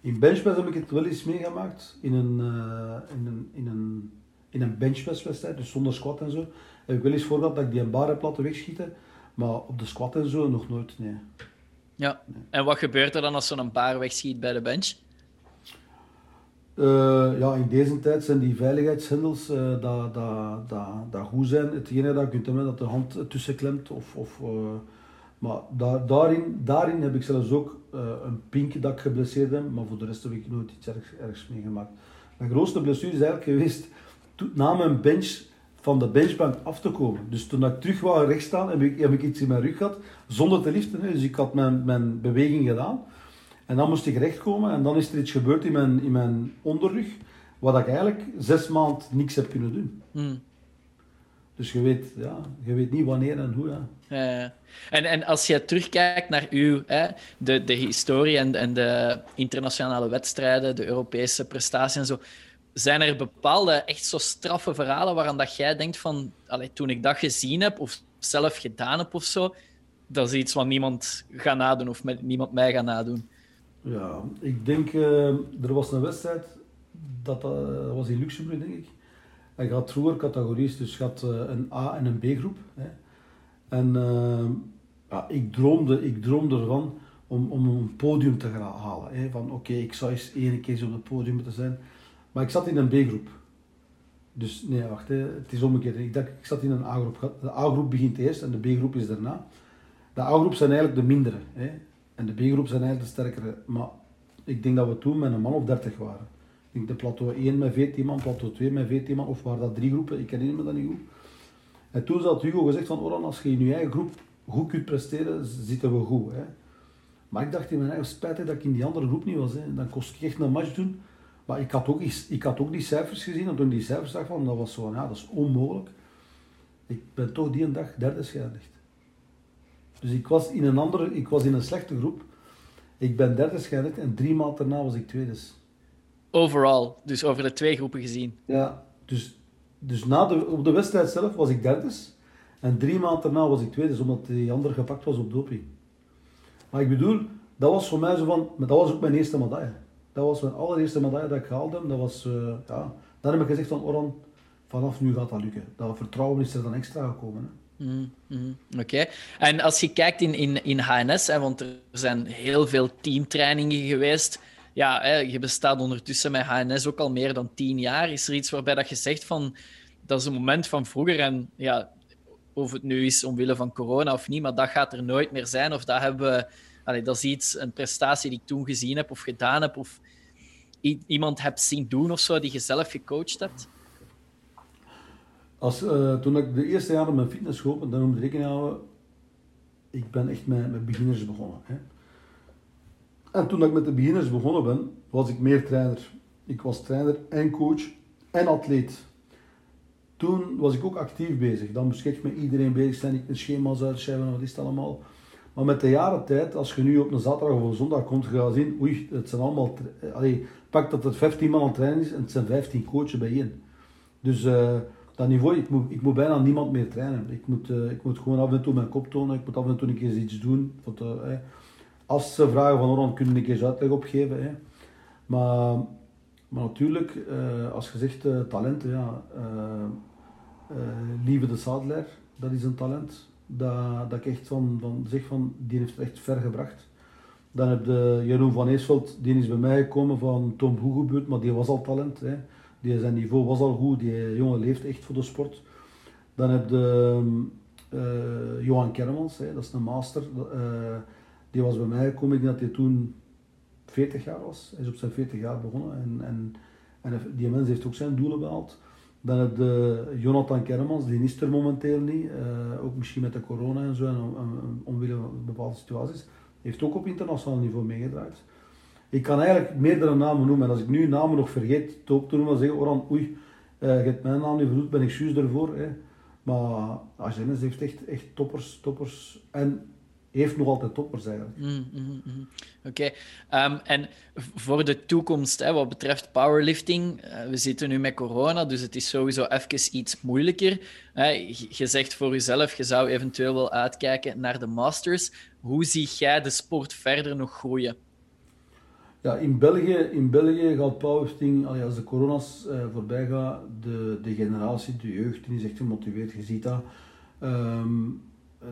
In benchpress heb ik het wel eens meegemaakt, in een, uh, in een, in een, in een benchpresswedstrijd, dus zonder squat en zo. Heb ik wel eens voor dat ik die een bar heb laten wegschieten, maar op de squat en zo nog nooit, nee. Ja, en wat gebeurt er dan als zo'n bar wegschiet bij de bench? Uh, ja, in deze tijd zijn die veiligheidshendels uh, dat, dat, dat, dat goed zijn. Hetgene dat je kunt hebben dat de hand tussen klemt. Of, of, uh, maar daar, daarin, daarin heb ik zelfs ook een pink dat ik geblesseerd heb. Maar voor de rest heb ik nooit iets ergs, ergs meegemaakt. Mijn grootste blessure is eigenlijk geweest na mijn bench van de benchbank af te komen. Dus toen ik terug wou rechtstaan, heb ik, heb ik iets in mijn rug gehad, zonder te liften. Dus ik had mijn, mijn beweging gedaan. En dan moest ik rechtkomen en dan is er iets gebeurd in mijn, in mijn onderrug, wat ik eigenlijk zes maanden niks heb kunnen doen. Hmm. Dus je weet, ja, je weet niet wanneer en hoe. Ja. En, en als je terugkijkt naar uw, hè, de, de historie en, en de internationale wedstrijden, de Europese prestaties en zo, zijn er bepaalde echt zo straffe verhalen waaraan dat jij denkt van, allee, toen ik dat gezien heb of zelf gedaan heb of zo, dat is iets wat niemand gaat nadoen of met, niemand mij gaat nadoen? Ja, ik denk, uh, er was een wedstrijd, dat, uh, was in Luxemburg denk ik. Je had vroeger categorieën, dus had uh, een A- en een B-groep. En ja, ik, droomde, ik droomde ervan om, om een podium te gaan halen. Hè. Van oké, ik zou eens één keer op het podium moeten zijn. Maar ik zat in een B-groep. Dus nee, wacht, hè. het is omgekeerd. Ik, dacht, ik zat in een A-groep. De A-groep begint eerst en de B-groep is daarna. De A-groep zijn eigenlijk de mindere. Hè. En de B-groep zijn eigenlijk de sterkere. Maar ik denk dat we toen met een man of 30 waren. Ik denk de plateau 1 met 14 man, plateau 2 met 14 man, of waren dat drie groepen, ik herinner me dat niet goed. En toen had Hugo gezegd van, Oran, als je in je eigen groep goed kunt presteren, zitten we goed. Hè. Maar ik dacht in mijn eigen spijtig dat ik in die andere groep niet was. Hè. Dan kost ik echt een match doen. Maar ik had ook, ik had ook die cijfers gezien, en toen die cijfers zag, van, dat was zo, ja, dat is onmogelijk. Ik ben toch die een dag derde geëindigd. Dus ik was in een andere, ik was in een slechte groep. Ik ben derde geëindigd en drie maanden daarna was ik tweede. Overal, dus over de twee groepen gezien. Ja, dus, dus na de, op de wedstrijd zelf was ik derde. En drie maanden daarna was ik tweede, omdat die ander gepakt was op doping. Maar ik bedoel, dat was voor mij zo van, maar dat was ook mijn eerste medaille. Dat was mijn allereerste medaille dat ik gehaald heb. Dat was, uh, ja, dan heb ik gezegd van Oran, vanaf nu gaat dat lukken. Dat vertrouwen is er dan extra gekomen. Hè. Mm, mm, Oké. En als je kijkt in, in, in HNS, hè, want er zijn heel veel teamtrainingen geweest. Ja, hè, je bestaat ondertussen met HNS ook al meer dan tien jaar. Is er iets waarbij dat je zegt van dat is een moment van vroeger en ja, of het nu is omwille van corona of niet, maar dat gaat er nooit meer zijn. Of dat hebben we, dat is iets, een prestatie die ik toen gezien heb of gedaan heb, of iemand hebt zien doen of zo, die je zelf gecoacht hebt? Als, uh, toen ik de eerste jaren mijn fitness geopend, dan moet rekening houden, ik ben echt met, met beginners begonnen. Hè. En toen ik met de beginners begonnen ben, was ik meer trainer. Ik was trainer en coach en atleet. Toen was ik ook actief bezig. Dan moest ik met iedereen bezig zijn, ik een schema's uitschrijven, wat is het allemaal. Maar met de jaren tijd, als je nu op een zaterdag of een zondag komt, ga je zien, oei, het zijn allemaal... Allee, pak dat er 15 man aan trainen is en het zijn 15 coaches bijeen. Dus... Uh, dat niveau, ik moet, ik moet bijna niemand meer trainen. Ik moet, uh, ik moet gewoon af en toe mijn kop tonen, ik moet af en toe een keer iets doen. uh, als ze vragen van Oran, kunnen een keer uitleg opgeven. Hè. Maar, maar natuurlijk, uh, als je zegt talenten, ja, Lieve de Sadler, dat is een talent. Dat, dat ik echt van, van zeg van, die heeft echt ver gebracht. Dan heb je Jeroen van Eesveld, die is bij mij gekomen van Tom Hoegebuurt, maar die was al talent. Die, zijn niveau was al goed, die jongen leeft echt voor de sport. Dan heb je uh, Johan Kermans, hè, dat is een master. Uh, die was bij mij gekomen, ik denk dat hij toen 40 jaar was. Hij is op zijn 40 jaar begonnen en, en, en die mens heeft ook zijn doelen behaald. Dan heb je Jonathan Kermans, die is er momenteel niet. Uh, ook misschien met de corona en zo en omwille van bepaalde situaties. Heeft ook op internationaal niveau meegedraaid. Ik kan eigenlijk meerdere namen noemen. En als ik nu namen nog vergeet te op te noemen, dan zeg ik Oran, oei, uh, je hebt mijn naam niet vernoemd, ben ik juist ervoor. Hè. Maar Agenes heeft echt, echt toppers, toppers. En heeft nog altijd toppers eigenlijk. Mm, mm, mm. Oké. Ehm, en voor de toekomst, hè, wat betreft powerlifting, uh, we zitten nu met corona, dus het is sowieso even iets moeilijker. Je zegt voor jezelf, je zou eventueel wel uitkijken naar de Masters. Hoe zie jij de sport verder nog groeien? Ja, in België, in België gaat powerlifting, als de corona's uh, voorbij gaat, de, de generatie, de jeugd, die is echt gemotiveerd. Je ziet dat. Um,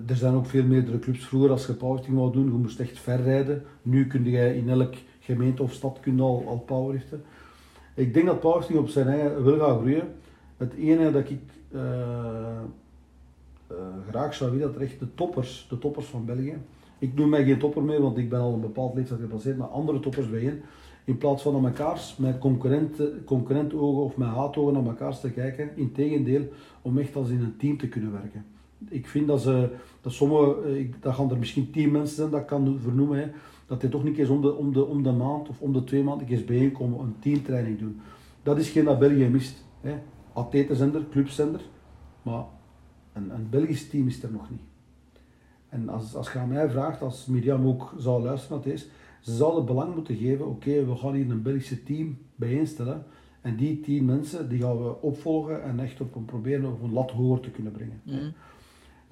er zijn ook veel meerdere clubs. Vroeger, als je powerlifting wou doen, je moest echt ver rijden. Nu kun je in elk gemeente of stad kun al, al powerliften. Ik denk dat powerlifting op zijn eigen wil gaan groeien. Het ene dat ik uh, uh, graag zou willen, dat echt de toppers, de toppers van België, ik noem mij geen topper meer, want ik ben al een bepaald leeftijd gepasseerd, maar andere toppers bijeen. In plaats van naar elkaar met concurrentogen of met haatogen naar elkaar te kijken. Integendeel, om echt als in een team te kunnen werken. Ik vind dat ze, dat sommige, eh, dat gaan er misschien tien mensen zijn, dat kan vernoemen, dat die toch niet eens om de, om, de, om de maand of om de twee maanden eens bijeenkomen, een teamtraining doen. Dat is geen dat België mist. Hè. Atletenzender, clubzender, maar een, een Belgisch team is er nog niet. En als, als je aan mij vraagt, als Miriam ook zou luisteren naar deze, ze zouden belang moeten geven, oké, we gaan hier een Belgische team bijeenstellen. En die tien mensen, die gaan we opvolgen en echt op een proberen op een lat hoger te kunnen brengen. Mm.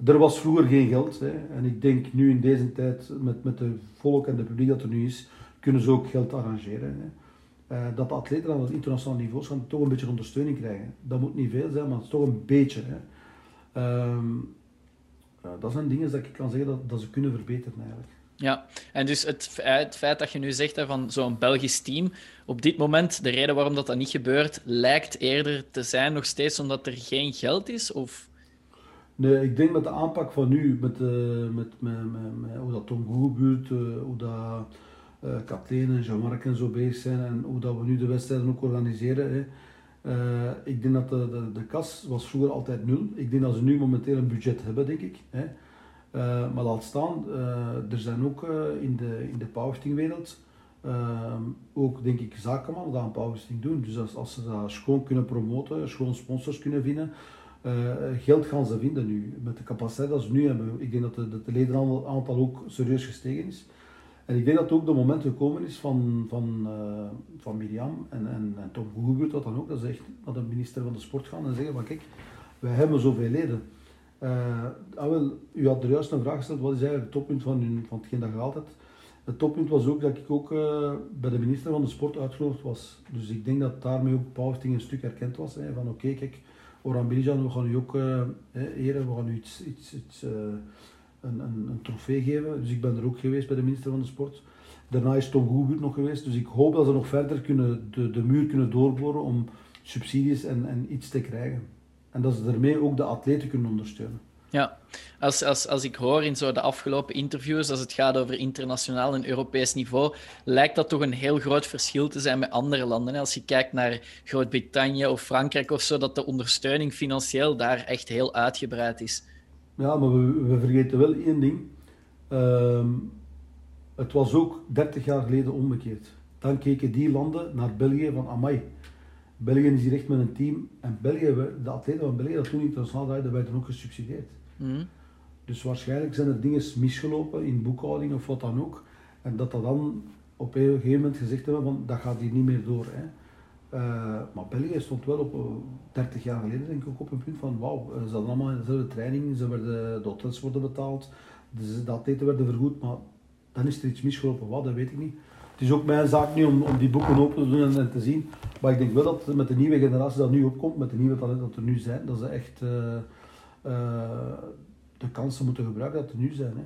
Er was vroeger geen geld. Hè. En ik denk nu in deze tijd, met, met de volk en de publiek dat er nu is, kunnen ze ook geld arrangeren. Hè. Uh, dat de atleten aan het internationaal niveau gaan toch een beetje ondersteuning krijgen. Dat moet niet veel zijn, maar het is toch een beetje. Hè. Ehm, dat zijn dingen dat ik kan zeggen dat, dat ze kunnen verbeteren eigenlijk. Ja, en dus het, het feit dat je nu zegt hè, van zo'n Belgisch team, op dit moment, de reden waarom dat, dat niet gebeurt, lijkt eerder te zijn nog steeds omdat er geen geld is? Of? Nee, ik denk met de aanpak van nu, met, uh, met, met, met, met, hoe dat Tom Goebuurt, uh, hoe dat uh, Kathleen en Jean-Marc en zo bezig zijn en hoe dat we nu de wedstrijden ook organiseren. Hè. Uh, ik denk dat de, de, de, kas was vroeger altijd nul. Ik denk dat ze nu momenteel een budget hebben, denk ik. Hè. Uh, maar laat staan, uh, er zijn ook in de, in de powerliftingwereld ook, denk ik, zakenmannen die aan powerlifting doen. Dus als, als ze dat schoon kunnen promoten, schoon sponsors kunnen vinden, geld gaan ze vinden nu. Met de capaciteit dat ze nu hebben. Ik denk dat de, de ledenaantal ook serieus gestegen is. En ik denk dat het ook de moment gekomen is van, van, uh, van Mirjam en, en, en Tom Goegebeurt, dat dan ook, dat ze echt naar de minister van de Sport gaan en zeggen van kijk, wij hebben zoveel leden. Uh, u had er juist een vraag gesteld, wat is eigenlijk het toppunt van, van hetgeen dat je hebt? Het toppunt was ook dat ik ook uh, bij de minister van de Sport uitgenodigd was. Dus ik denk dat daarmee ook Powerting een stuk erkend was. Hè, van oké, kijk, Oran we gaan u ook eren, we gaan u iets, iets, iets een, een, een, trofee geven. Dus ik ben er ook geweest bij de minister van de Sport. Daarna is Tom Goebuurt nog geweest. Dus ik hoop dat ze nog verder kunnen, de, de muur kunnen doorboren om subsidies en, en iets te krijgen. En dat ze daarmee ook de atleten kunnen ondersteunen. Ja, als, als, als ik hoor in zo de afgelopen interviews, als het gaat over internationaal en Europees niveau, lijkt dat toch een heel groot verschil te zijn met andere landen. Als je kijkt naar Groot-Brittannië of Frankrijk of zo, dat de ondersteuning financieel daar echt heel uitgebreid is. Ja, maar we, we vergeten wel één ding. Ehm, het was ook 30 jaar geleden omgekeerd. Dan keken die landen naar België van amai. België is hier echt met een team. En België, de atleten van België, dat toen internationaal draaiden, werden ook gesubsidieerd. Mm. Dus waarschijnlijk zijn er dingen misgelopen in boekhouding of wat dan ook. En dat dat dan op een gegeven moment gezegd hebben van dat gaat hier niet meer door. Hè. Uh, maar België stond wel op uh, eh, 30 jaar geleden denk ik op een punt van wauw, uh, ze hadden allemaal dezelfde training, ze werden, de hotels worden betaald, de atleten werden vergoed, maar dan is er iets misgelopen, wat, dat weet ik niet. het is ook mijn zaak niet om, om die boeken open te doen en, te zien. Maar ik denk wel dat met de nieuwe generatie dat nu opkomt, met de nieuwe talenten dat er nu zijn, dat ze echt de kansen moeten gebruiken dat er nu zijn. Hè.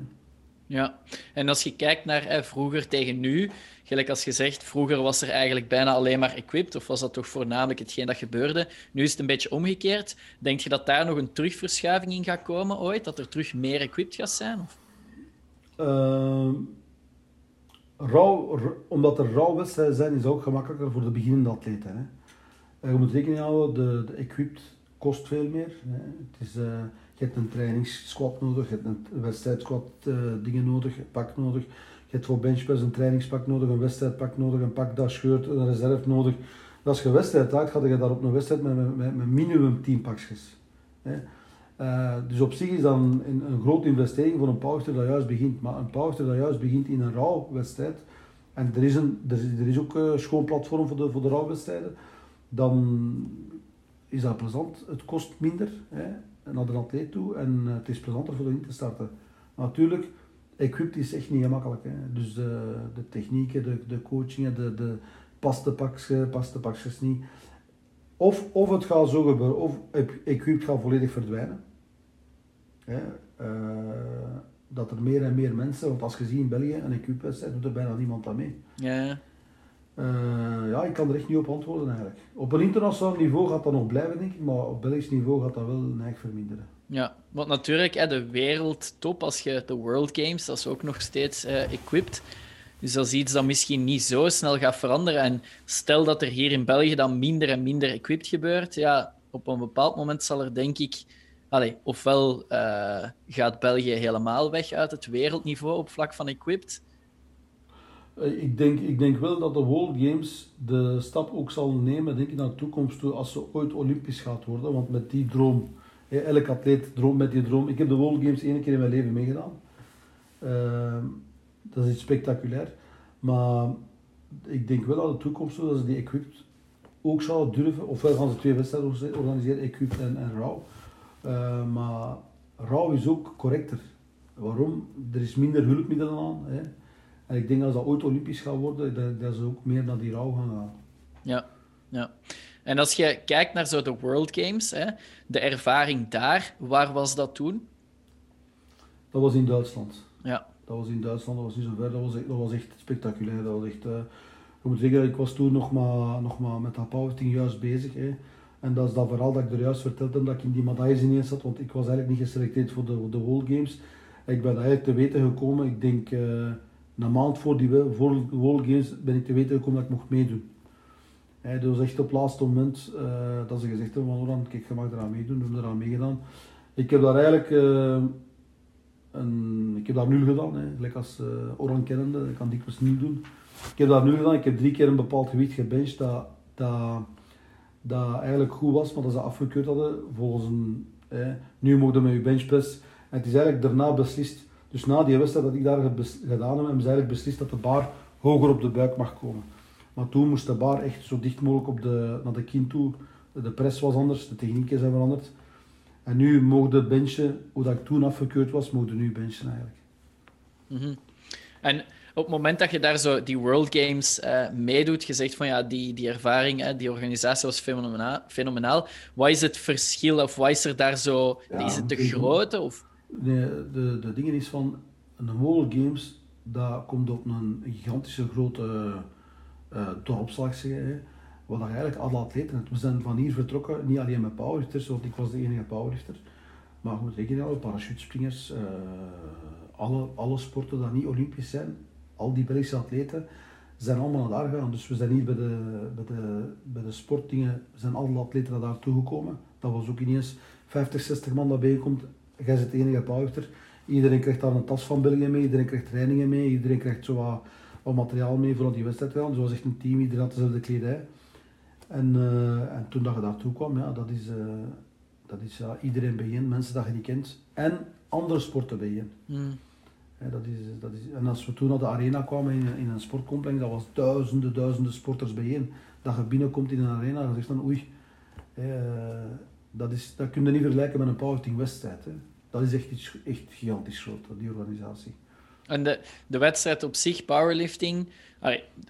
Ja, en als je kijkt naar vroeger tegen nu, gelijk als je zegt, vroeger was er eigenlijk bijna alleen maar equipped, of was dat toch voornamelijk hetgeen dat gebeurde. Nu is het een beetje omgekeerd. Denk je dat daar nog een terugverschuiving in gaat komen ooit? Dat er terug meer equipped gaat zijn? Of? Rauw, omdat er rouwwedstrijden zijn, is ook gemakkelijker voor de beginnende atleten. Hè. Eh, je moet rekening houden, de, de equipped kost veel meer. Hè. Het is... Uh, je hebt een trainingssquad nodig, je hebt een wedstrijdsquad uh, dingen nodig, pak nodig. Je hebt voor benchpress een trainingspak nodig, een wedstrijdpak nodig, een pak dat scheurt, een reserve nodig. als je wedstrijd uit, ga je daar op een wedstrijd met, met, met minimum 10 pakjes. Uh, dus op zich is dat een, een, grote investering voor een powerlifter dat juist begint. Maar een powerlifter dat juist begint in een rouwwedstrijd, en er is, een, er, is, er is ook een schoon platform voor de, voor de rouwwedstrijden, dan is dat plezant. Het kost minder. Hè naar de atleet toe en eh, het is plezanter voor in te starten. Natuurlijk, equipped is echt niet gemakkelijk. Hè. Dus de, de technieken, de, de coachingen, de, de paste pakjes, pakjes niet. Of, of het gaat zo gebeuren, of equipped gaat volledig verdwijnen. Hè. Uh, dat er meer en meer mensen, want als je ziet in België, een equipped doet er bijna niemand aan mee. Ja. Uh, ja, ik kan er echt niet op antwoorden eigenlijk. Op een internationaal niveau gaat dat nog blijven, denk ik, maar op Belgisch niveau gaat dat wel neig verminderen. Ja, want natuurlijk, hè, de wereldtop, als je de World Games, dat is ook nog steeds uh, equipped. Dus dat is iets dat misschien niet zo snel gaat veranderen. En stel dat er hier in België dan minder en minder equipped gebeurt, ja, op een bepaald moment zal er denk ik... Allez, ofwel uh, gaat België helemaal weg uit het wereldniveau op vlak van equipped, eh, ik denk, ik denk wel dat de World Games de stap ook zal nemen denk ik, naar de toekomst toe als ze ooit Olympisch gaat worden. Want met die droom, elk atleet droomt met die droom. Ik heb de World Games één keer in mijn leven meegedaan. Uh, dat is iets spectaculair. Maar ik denk wel dat de toekomst toe dat ze die equipped ook zouden durven. Ofwel gaan ze twee wedstrijden organiseren, equipped en, en RAW. Uh, maar RAW is ook correcter. Waarom? Er is minder hulpmiddelen aan. Hè. En ik denk als dat ooit Olympisch gaat worden, dat, dat ze ook meer naar die rouw gaan gaan. Ja, ja. En als je kijkt naar zo de World Games, hè, de ervaring daar, waar was dat toen? Dat was in Duitsland. Ja. Dat was in Duitsland, dat was niet zo ver, dat was, echt, dat was echt spectaculair. Dat was echt, uh, ik moet zeggen, ik was toen nog maar, nog maar met dat powerlifting juist bezig. Hè. En dat is dat verhaal dat ik er juist vertelde, dat ik in die medailles ineens zat, want ik was eigenlijk niet geselecteerd voor de, de World Games. Ik ben eigenlijk te weten gekomen, ik denk... Uh, een maand voor die World Games ben ik te weten gekomen dat ik mocht meedoen. Dat was echt op het laatste moment uh, dat ze gezegd hebben van Oran, kijk, je mag eraan meedoen, we hebben eraan meegedaan. Ik heb daar eigenlijk uh, een, ik heb daar nul gedaan, hè. gelijk als uh, Oran kennende, ik kan dikwijls niet doen. Ik heb daar nul gedaan, ik heb drie keer een bepaald gewicht gebenched dat, dat, dat eigenlijk goed was, maar dat ze afgekeurd hadden volgens een, nu mogen met je benchpress. En het is eigenlijk daarna beslist dus na die wedstrijd dat ik daar gedaan heb, hebben ze eigenlijk beslist dat de bar hoger op de buik mag komen. Maar toen moest de bar echt zo dicht mogelijk op de, naar de kin toe. De press was anders, de technieken zijn veranderd. En nu mogen de benchen, hoe dat ik toen afgekeurd was, mogen nu benchen eigenlijk. Mm En op het moment dat je daar zo die World Games uh, meedoet, je zegt van ja, die, die ervaring, hè, die organisatie was fenomenaal, fenomenaal. Wat is het verschil of wat is er daar zo? is het te grote? Of? De, de, de dingen is van een World Games, dat komt op een gigantische grote uh, dorpslag, zeggen, wat eigenlijk alle atleten. We zijn van hier vertrokken, niet alleen met powerlifters, want ik was de enige powerlifter, maar goed, rekening houden, parachutespringers, uh, alle, alle sporten die niet olympisch zijn, al die Belgische atleten, zijn allemaal naar daar gegaan. Dus we zijn hier bij de, bij de, bij de sportdingen, zijn alle atleten naar daar toegekomen. Dat was ook ineens 50, 60 man dat bijkomt jij zit de enige powerlifter. Iedereen krijgt dan een tas van België mee, iedereen krijgt trainingen mee, iedereen krijgt zo wat, wat materiaal mee voor die wedstrijd gaan. Dus was echt een team, iedereen had dezelfde kledij. En, uh, en toen dat je daartoe kwam, ja, dat is, uh, dat is ja, iedereen bijeen, mensen dat je niet kent. En andere sporten bijeen. Mm. Ja, dat is, dat is, en als we toen naar de arena kwamen in, in een sportcomplex, dat was duizenden, duizenden sporters bijeen. Dat je binnenkomt in een arena en zegt dan oei, uh, dat, is, dat kun je niet vergelijken met een powerlifting wedstrijd. Hè. Dat is echt, iets, echt gigantisch groot, die organisatie. En de, de wedstrijd op zich, powerlifting,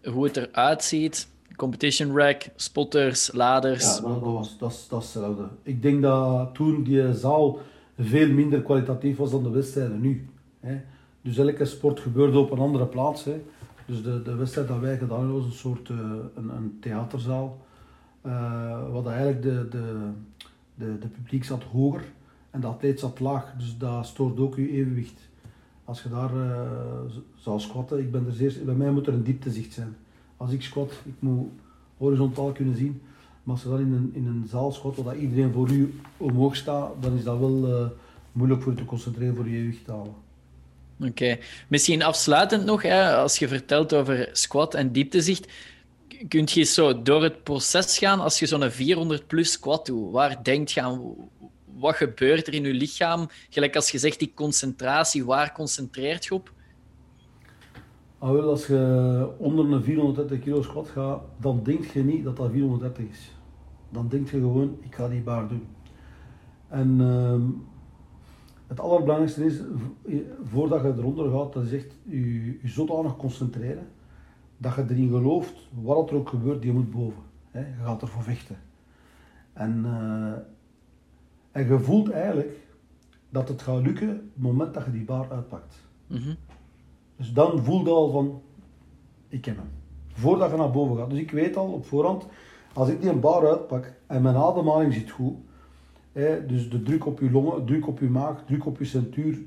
hoe het eruit ziet, competition rack, spotters, laders. Ja, dat, was, dat, dat is hetzelfde. Ik denk dat toen die zaal veel minder kwalitatief was dan de wedstrijden nu. Hè. Dus elke sport gebeurde op een andere plaats. Hè. Dus de, de wedstrijd dat wij gedaan hebben was een soort uh, een, een, theaterzaal. Uh, wat eigenlijk de, de, de, de publiek zat hoger en de atleet zat laag. Dus dat stoort ook je evenwicht. Als je daar uh, zou squatten, ik ben er zeer, bij mij moet er een dieptezicht zijn. Als ik squat, ik moet horizontaal kunnen zien. Maar als je dan in een, in een zaal squat, waar iedereen voor u omhoog staat, dan is dat wel moeilijk voor je te concentreren voor je evenwicht te halen. Oké. Misschien afsluitend nog, hè, als je vertelt over squat en dieptezicht, kun je zo door het proces gaan als je zo'n 400 plus squat doet? Waar denkt je aan? Wat gebeurt er in je lichaam? Gelijk als je zegt die concentratie, waar concentreert je op? Ah, als je onder een 430 kilo squat gaat, dan denk je niet dat dat 430 is. Dan denk je gewoon, ik ga die baar doen. En uh, het allerbelangrijkste is, voordat je eronder gaat, dat is echt je, je zodanig concentreren dat je erin gelooft, wat er ook gebeurt, je moet boven. Je gaat ervoor vechten. En, uh, en je voelt eigenlijk dat het gaat lukken op het moment dat je die baar uitpakt. Mhm. Dus dan voel je al van, ik heb hem. Voordat je naar boven gaat. Dus ik weet al op voorhand, als ik die een bar uitpak en mijn ademhaling zit goed, dus de druk op je longen, druk op je maag, druk op je centuur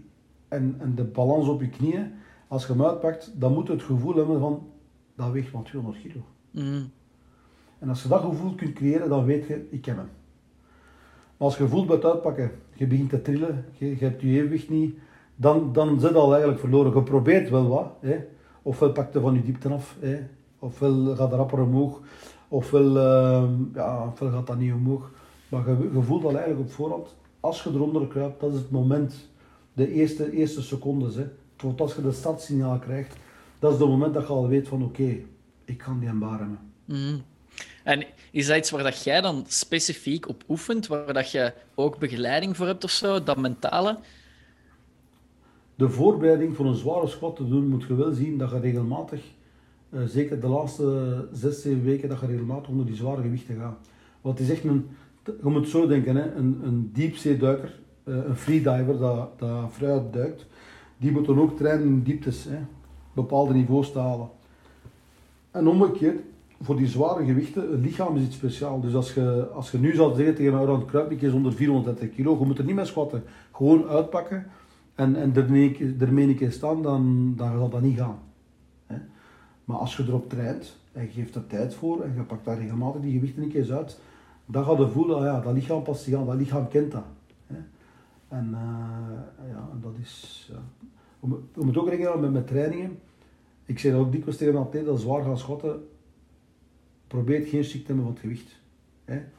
en, en de balans op je knieën. Als je hem uitpakt, dan moet je het gevoel hebben van, dat weegt maar 200 kilo. Mm. En als je dat gevoel kunt creëren, dan weet je, ik heb hem. Als je voelt bij het uitpakken, je begint te trillen, je, hebt je evenwicht niet, dan, dan zit al eigenlijk verloren. Je probeert wel wat, hè. ofwel pak je van je diepte af, hè. ofwel gaat de rapper omhoog, ofwel, uh, ja, ofwel gaat dat niet omhoog. Maar je, voelt al eigenlijk op voorhand, als je eronder kruipt, dat is het moment, de eerste, eerste secondes. Hè. Tot als je de startsignaal krijgt, dat is het moment dat je al weet van oké, ik kan die bar hebben. Mm. En is dat iets waar dat jij dan specifiek op oefent, waar dat je ook begeleiding voor hebt of zo, dat mentale? De voorbereiding voor een zware squat te doen, moet je wel zien dat je regelmatig, uh, zeker de laatste zes, zeven weken, dat je regelmatig onder die zware gewichten gaat. Want is echt een, je moet zo denken, hè, een, een diepzeeduiker, uh, een freediver dat, dat fruit duikt, die moet dan ook trainen in dieptes, hè, bepaalde niveaus te halen. En omgekeerd, voor die zware gewichten, een lichaam is iets speciaals. Dus als je, als je nu zou zeggen tegen een Oran Kruipnik is onder 430 kilo, je moet er niet mee squatten. Gewoon uitpakken en, en ermee een keer staan, dan, dan zal dat niet gaan. Maar als je erop traint en je geeft er tijd voor en je pakt daar regelmatig die gewichten een keer uit, dan gaat je voelen, ah ja, dat lichaam past zich aan, dat lichaam kent dat. En uh, ja, dat is... Ja. We, moeten ook rekening houden met, met trainingen. Ik zeg ook dikwijls tegen een atleet dat zwaar gaan schotten, probeer geen ziekte te hebben van het gewicht.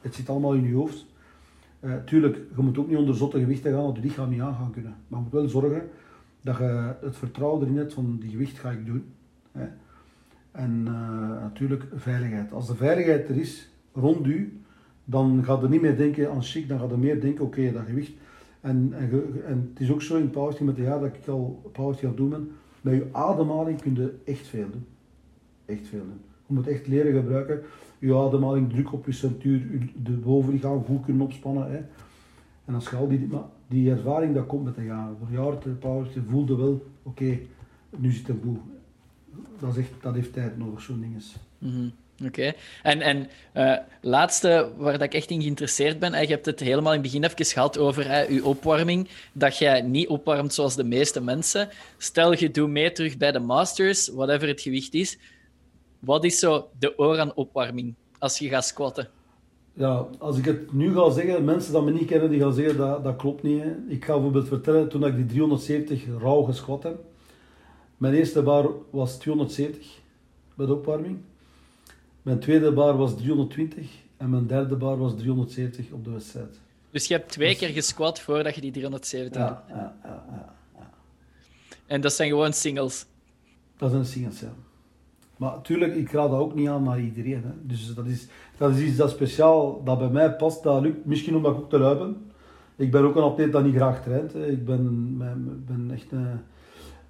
Het zit allemaal in je hoofd. Uh, tuurlijk, je moet ook niet onder zotte gewichten gaan, dat je lichaam niet aan gaan kunnen. Maar je moet wel zorgen dat je het vertrouwen erin hebt van die gewicht ga ik doen. Hè. En uh, natuurlijk veiligheid. Als de veiligheid er is rond u, dan gaat er niet meer denken aan chic, dan gaat er meer denken, oké, dat gewicht. En, en, het is ook zo in powerlifting met de jaren dat ik al powerlifting aan het doen ben, met je ademhaling kun je echt veel doen. Echt veel doen. Je moet echt leren gebruiken. Je ademhaling, druk op je centuur, de bovenlichaam goed kunnen opspannen. Hè. En als je al die, die ervaring dat komt met de jaren. Powerliften voelde wel, oké, nu zit het goed. Dat, is echt, dat heeft tijd nodig, zo'n ding is. Mm Oké. En, en uh, laatste waar dat ik echt in geïnteresseerd ben, je hebt het helemaal in het begin even gehad over hè, je opwarming, dat jij niet opwarmt zoals de meeste mensen. Stel, je doet mee terug bij de Masters, whatever het gewicht is. Wat is zo de oran-opwarming als je gaat squatten? Ja, als ik het nu ga zeggen, mensen die me niet kennen, die gaan zeggen dat dat klopt niet. Hè. Ik ga bijvoorbeeld vertellen, toen ik die 370 rauw gesquat heb, mijn eerste bar was 270 bij de opwarming. Mijn tweede bar was 320 en mijn derde bar was 370 op de wedstrijd. Dus je hebt twee dus- keer gesquat voordat je die 370 ja, Ja, ja, ja, ja, En dat zijn gewoon singles? Dat zijn singles, ja. Maar natuurlijk, ik raad dat ook niet aan naar iedereen. Hè. Dus dat is, dat is iets dat speciaal, dat bij mij past. Dat lukt misschien omdat ik ook te lui ben. Ik ben ook een atleet dat niet graag traint. Ik ben, ben echt een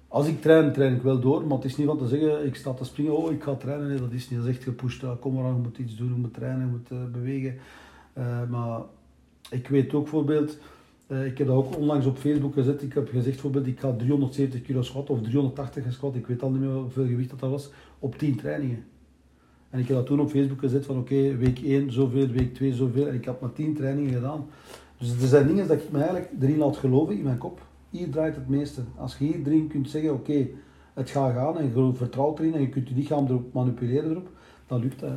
als ik train, train ik wel door, maar het is niet van te zeggen, ik sta te springen, oh ik ga trainen. Nee, dat is niet, dat is echt gepusht. kom maar aan, moet iets doen, je moet trainen, je moet uh, bewegen. Maar ik weet ook bijvoorbeeld, uh, ik heb dat ook onlangs op Facebook gezet, ik heb gezegd bijvoorbeeld, ik ga 370 kilo squat of 380 squat, ik weet al niet meer hoeveel gewicht dat, dat was, op 10 trainingen. En ik heb dat toen op Facebook gezet van oké, week 1 zoveel, week 2 zoveel. En ik had maar 10 trainingen gedaan. Dus er zijn dingen dat ik me eigenlijk erin laat geloven in mijn kop. Hier draait het meeste. Als je hier erin kunt zeggen oké, het gaat gaan en je vertrouwt erin en je kunt je lichaam erop manipuleren erop, dan lukt dat.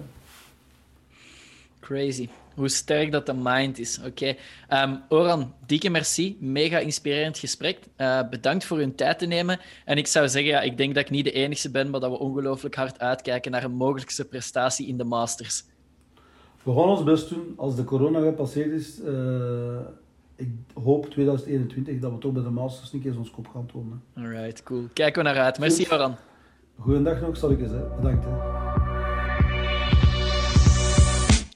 Crazy. Hoe sterk dat de mind is. Oké. Okay. Ehm, Oran, dikke merci. Mega inspirerend gesprek. Uh, bedankt voor uw tijd te nemen. En ik zou zeggen, ja, ik denk dat ik niet de enige ben, maar dat we ongelooflijk hard uitkijken naar een mogelijkse prestatie in de Masters. We gaan ons best doen. Als de corona gepasseerd is, uh, ik hoop 2021 dat we toch bij de Masters niet eens ons kop gaan tonen. Alright, cool. Kijken we naar uit. Merci, Oran. Goedendag nog, zal ik eens. Hè. Bedankt. Hè.